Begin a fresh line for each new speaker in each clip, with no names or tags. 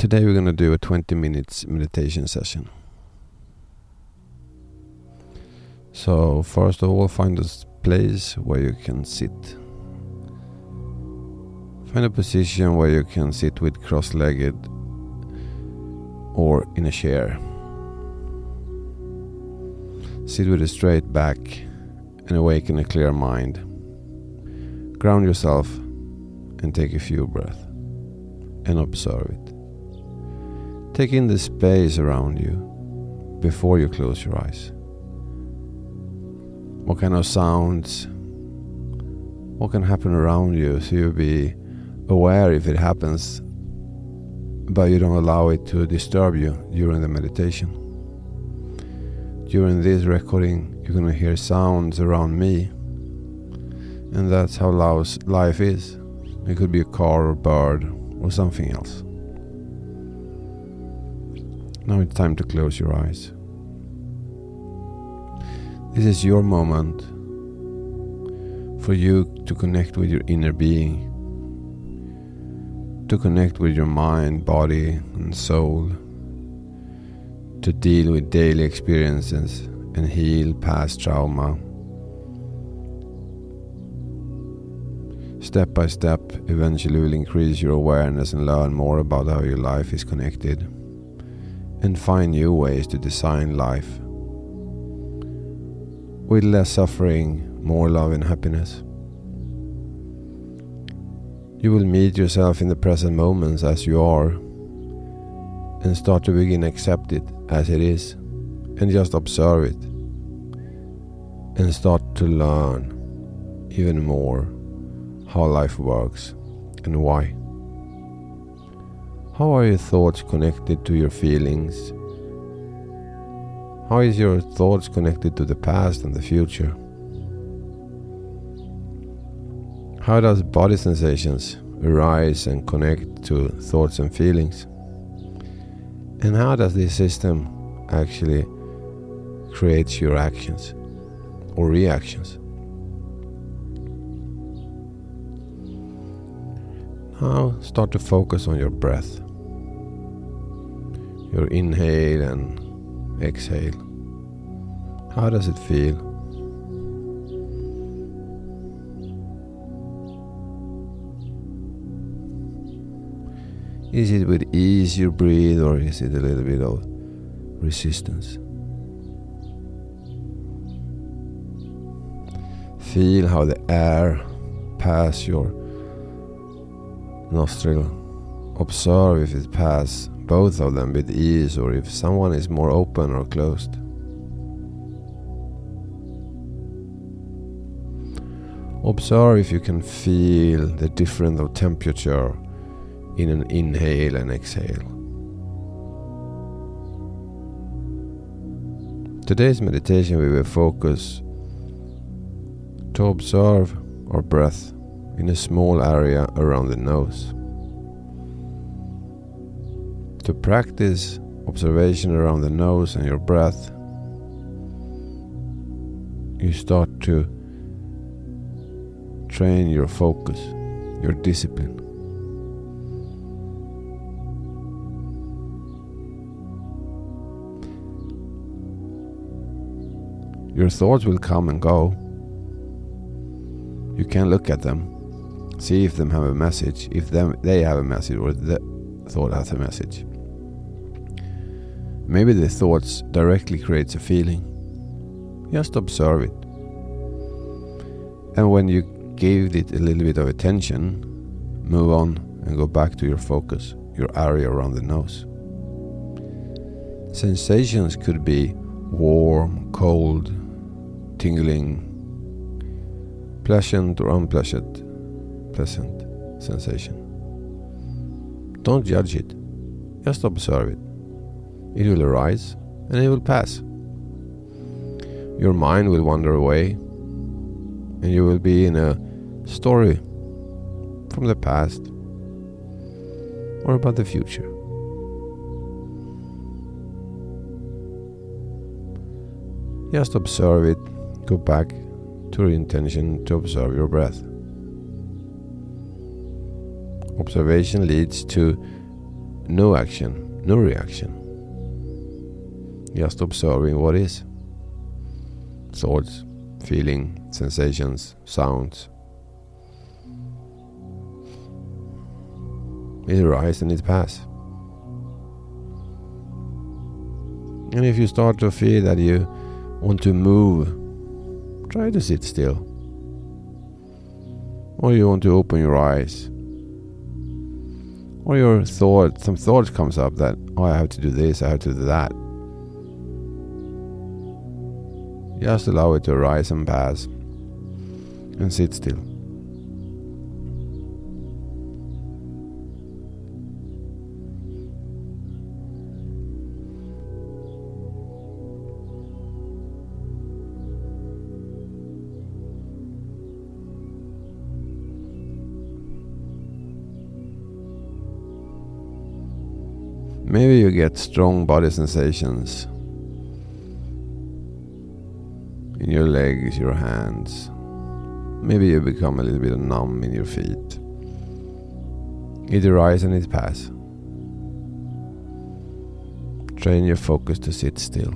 today we're going to do a 20 minutes meditation session. So, first of all, find a place where you can sit. Find a position where you can sit with cross legged or in a chair. Sit with a straight back and awaken a clear mind. Ground yourself and take a few breaths and observe it. Take in the space around you before you close your eyes. What kind of sounds, what can happen around you so you'll be aware if it happens, but you don't allow it to disturb you during the meditation. During this recording, you're going to hear sounds around me, and that's how life is. It could be a car or bird or something else. Now it's time to close your eyes. This is your moment for you to connect with your inner being, to connect with your mind, body, and soul to deal with daily experiences and heal past trauma. Step by step, eventually will increase your awareness and learn more about how your life is connected and find new ways to design life with less suffering, more love and happiness. You will meet yourself in the present moments as you are and start to begin accept it as it is and just observe it and start to learn even more how life works and why. How are your thoughts connected to your feelings? How is your thoughts connected to the past and the future? How does body sensations arise and connect to thoughts and feelings? And how does this system actually create your actions or reactions? Now start to focus on your breath. Your inhale and exhale. How does it feel? Is it with ease you breathe, or is it a little bit of resistance? Feel how the air pass your nostril. Observe if it passes both of them with ease or if someone is more open or closed. Observe if you can feel the difference of temperature in an inhale and exhale. Today's meditation we will focus to observe our breath in a small area around the nose. To practice observation around the nose and your breath, you start to train your focus, your discipline. Your thoughts will come and go. You can look at them, see if them have a message, if them they have a message or the thought has a message. Maybe the thoughts directly creates a feeling. Just observe it. And when you give it a little bit of attention, move on and go back to your focus, your area around the nose. Sensations could be warm, cold, tingling, pleasant or unpleasant, pleasant sensation. Don't judge it, just observe it. It will arise and it will pass. Your mind will wander away and you will be in a story from the past or about the future. Just observe it go back to your intention to observe your breath. Observation leads to no action, no reaction. Just observing what is thoughts, feeling, sensations, sounds. It arises and it passes. And if you start to feel that you want to move, try to sit still. Or you want to open your eyes. Or your thought, some thought comes up that, oh, I have to do this, I have to do that. Just allow it to rise and pass. And sit still. Maybe you get strong body sensations your legs, your hands. Maybe you become a little bit numb in your feet. It arises and it passes. Train your focus to sit still.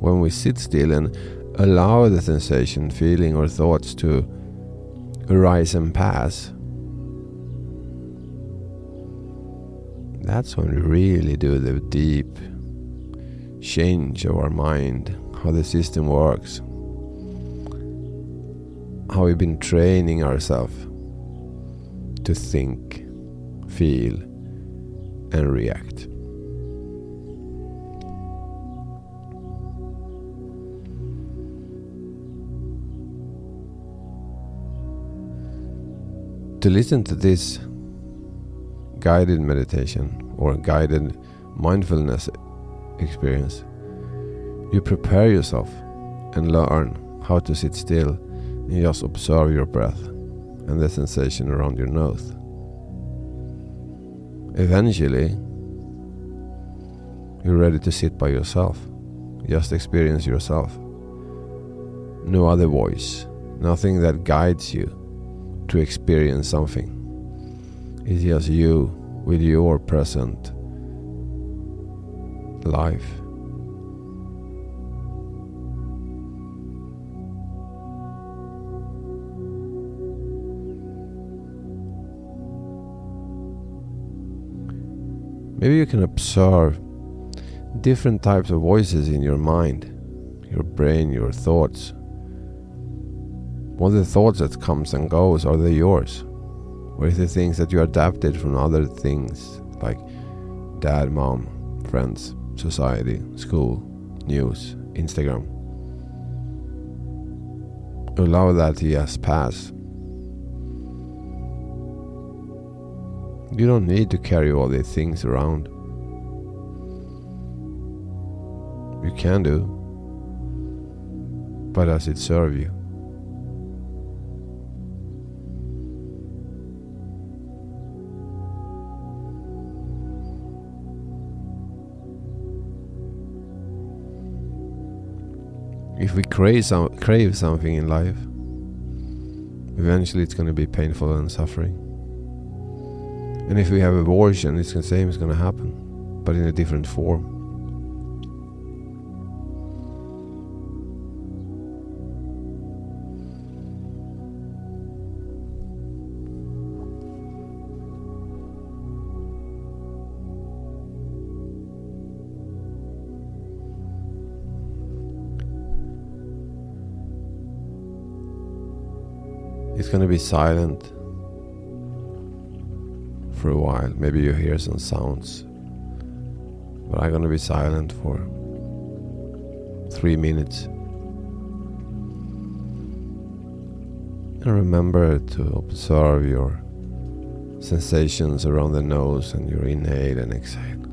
When we sit still and allow the sensation, feeling, or thoughts to arise and pass, that's when we really do the deep change of our mind, how the system works, how we've been training ourselves to think, feel, and react. To listen to this guided meditation or guided mindfulness experience, you prepare yourself and learn how to sit still and just observe your breath and the sensation around your nose. Eventually, you're ready to sit by yourself. Just experience yourself. No other voice, nothing that guides you to experience something. It's just you with your present life. Maybe you can observe different types of voices in your mind, your brain, your thoughts. What are the thoughts that comes and goes, are they yours? Or is it things that you adapted from other things like dad, mom, friends, society, school, news, Instagram? Allow that to just pass. You don't need to carry all these things around. You can do, but does it serve you? if we crave, some, crave something in life, eventually it's going to be painful and suffering. And if we have aversion, it's the same is going to happen, but in a different form. It's gonna be silent for a while. Maybe you hear some sounds. But I'm gonna be silent for three minutes. And remember to observe your sensations around the nose and your inhale and exhale.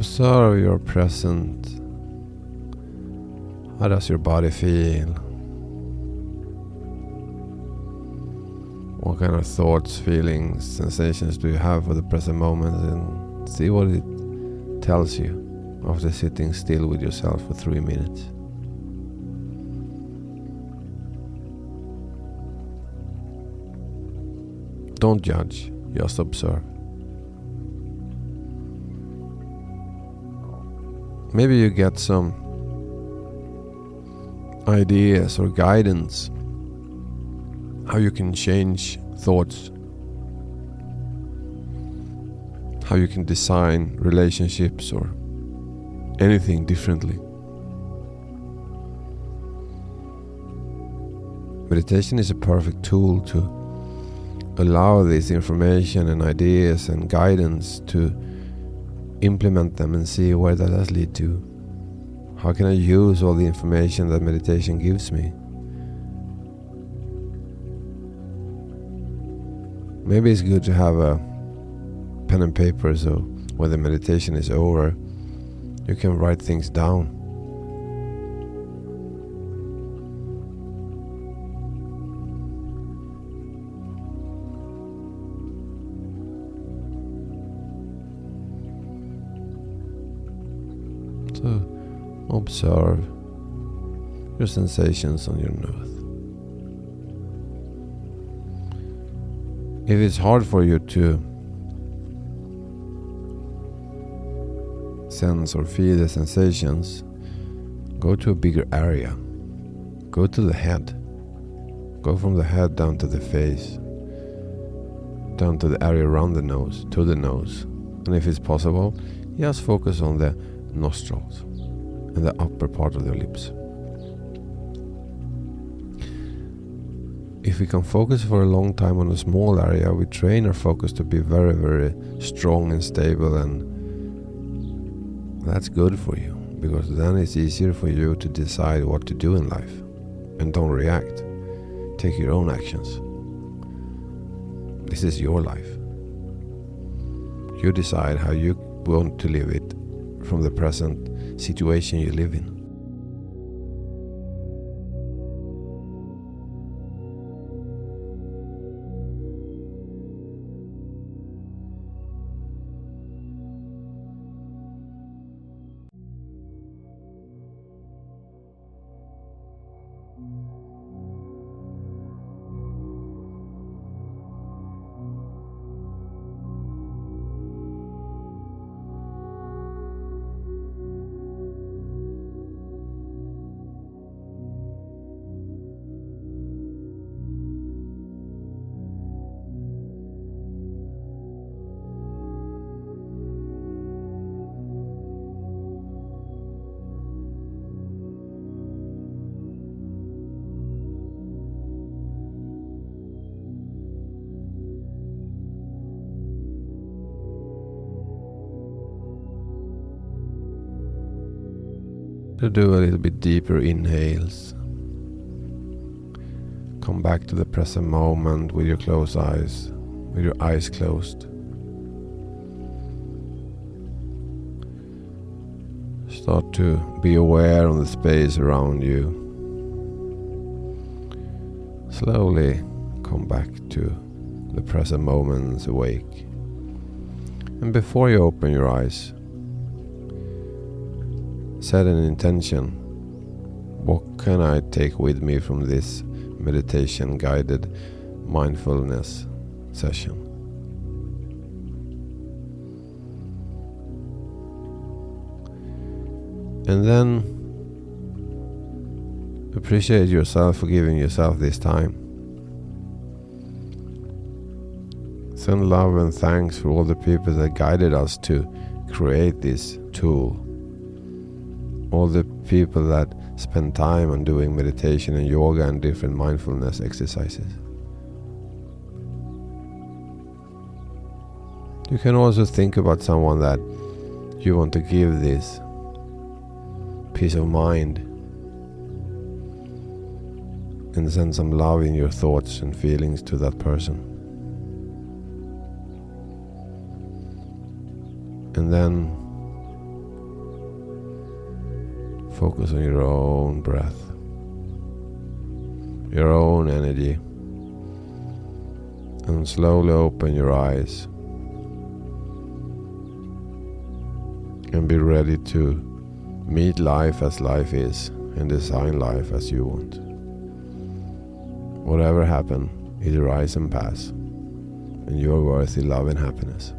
Observe your present. How does your body feel? What kind of thoughts, feelings, sensations do you have for the present moment? And see what it tells you after sitting still with yourself for three minutes. Don't judge, just observe. Maybe you get some ideas or guidance how you can change thoughts how you can design relationships or anything differently. Meditation is a perfect tool to allow this information and ideas and guidance to implement them and see where that does lead to. How can I use all the information that meditation gives me? Maybe it's good to have a pen and paper so when the meditation is over, you can write things down. So observe your sensations on your nose. If it's hard for you to sense or feel the sensations, go to a bigger area. Go to the head. Go from the head down to the face, down to the area around the nose, to the nose. And if it's possible, just focus on the nostrils and the upper part of the lips. If we can focus for a long time on a small area, we train our focus to be very, very strong and stable, and that's good for you because then it's easier for you to decide what to do in life and don't react. Take your own actions. This is your life. You decide how you want to live it from the present situation you live in. To do a little bit deeper inhales. Come back to the present moment with your closed eyes, with your eyes closed. Start to be aware of the space around you. Slowly come back to the present moments awake. And before you open your eyes, set an intention. What can I take with me from this meditation guided mindfulness session? And then appreciate yourself for giving yourself this time. Send love and thanks for all the people that guided us to create this tool all the people that spend time on doing meditation and yoga and different mindfulness exercises. You can also think about someone that you want to give this peace of mind and send some love in your thoughts and feelings to that person. And then Focus on your own breath, your own energy, and slowly open your eyes and be ready to meet life as life is and design life as you want. Whatever happen, it rise and pass, and you are worthy love and happiness.